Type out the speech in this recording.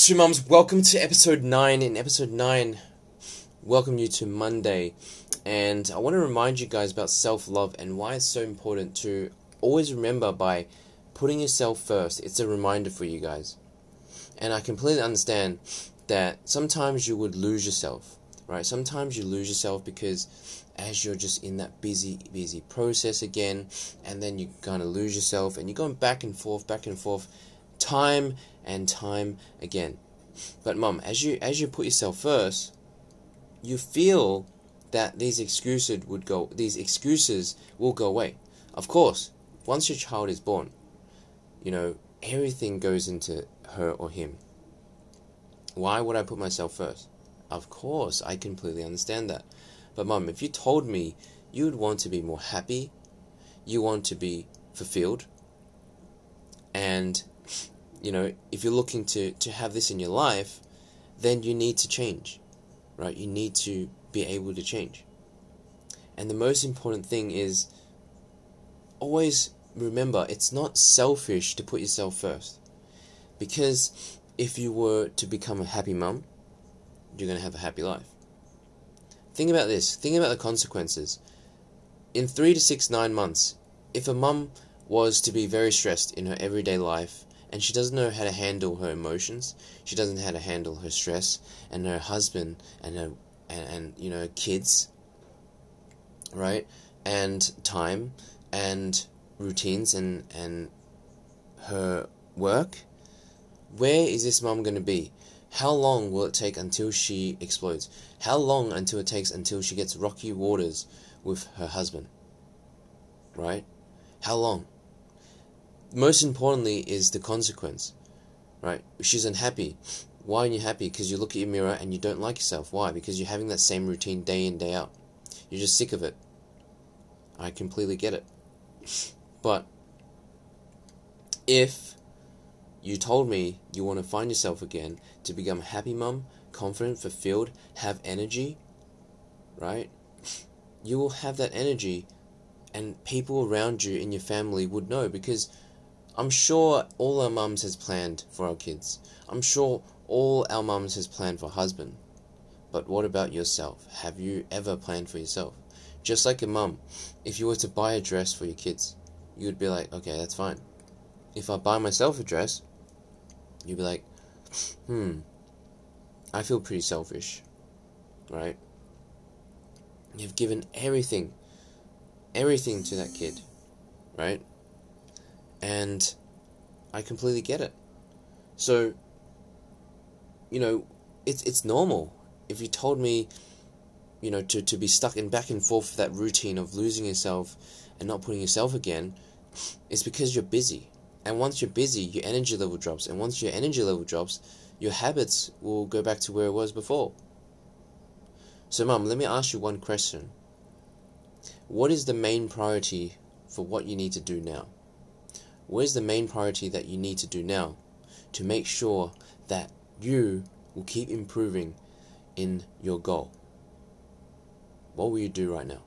Two Mums, welcome to episode 9. In episode 9, welcome you to Monday. And I want to remind you guys about self love and why it's so important to always remember by putting yourself first. It's a reminder for you guys. And I completely understand that sometimes you would lose yourself, right? Sometimes you lose yourself because as you're just in that busy, busy process again, and then you kind of lose yourself and you're going back and forth, back and forth, time and time again. But mom, as you as you put yourself first, you feel that these excuses would go these excuses will go away. Of course, once your child is born, you know, everything goes into her or him. Why would I put myself first? Of course, I completely understand that. But mom, if you told me you would want to be more happy, you want to be fulfilled, and you know, if you're looking to, to have this in your life, then you need to change, right? You need to be able to change. And the most important thing is always remember it's not selfish to put yourself first. Because if you were to become a happy mum, you're going to have a happy life. Think about this. Think about the consequences. In three to six, nine months, if a mum was to be very stressed in her everyday life and she doesn't know how to handle her emotions, she doesn't know how to handle her stress and her husband and her and, and you know kids, right? And time and routines and and her work. Where is this mom going to be? How long will it take until she explodes? How long until it takes until she gets rocky waters with her husband? Right? How long? Most importantly is the consequence. Right? She's unhappy. Why are you happy? Because you look at your mirror and you don't like yourself. Why? Because you're having that same routine day in, day out. You're just sick of it. I completely get it. But if you told me you want to find yourself again to become a happy mum, confident, fulfilled, have energy, right? You will have that energy, and people around you in your family would know because I'm sure all our mums has planned for our kids. I'm sure all our mums has planned for husband. But what about yourself? Have you ever planned for yourself? Just like a mum, if you were to buy a dress for your kids, you would be like, okay, that's fine. If I buy myself a dress, you'd be like, hmm, I feel pretty selfish, right? You've given everything, everything to that kid, right? And I completely get it. So, you know, it's it's normal. If you told me, you know, to, to be stuck in back and forth that routine of losing yourself and not putting yourself again, it's because you're busy. And once you're busy, your energy level drops. And once your energy level drops, your habits will go back to where it was before. So, Mum, let me ask you one question. What is the main priority for what you need to do now? What is the main priority that you need to do now to make sure that you will keep improving in your goal? What will you do right now?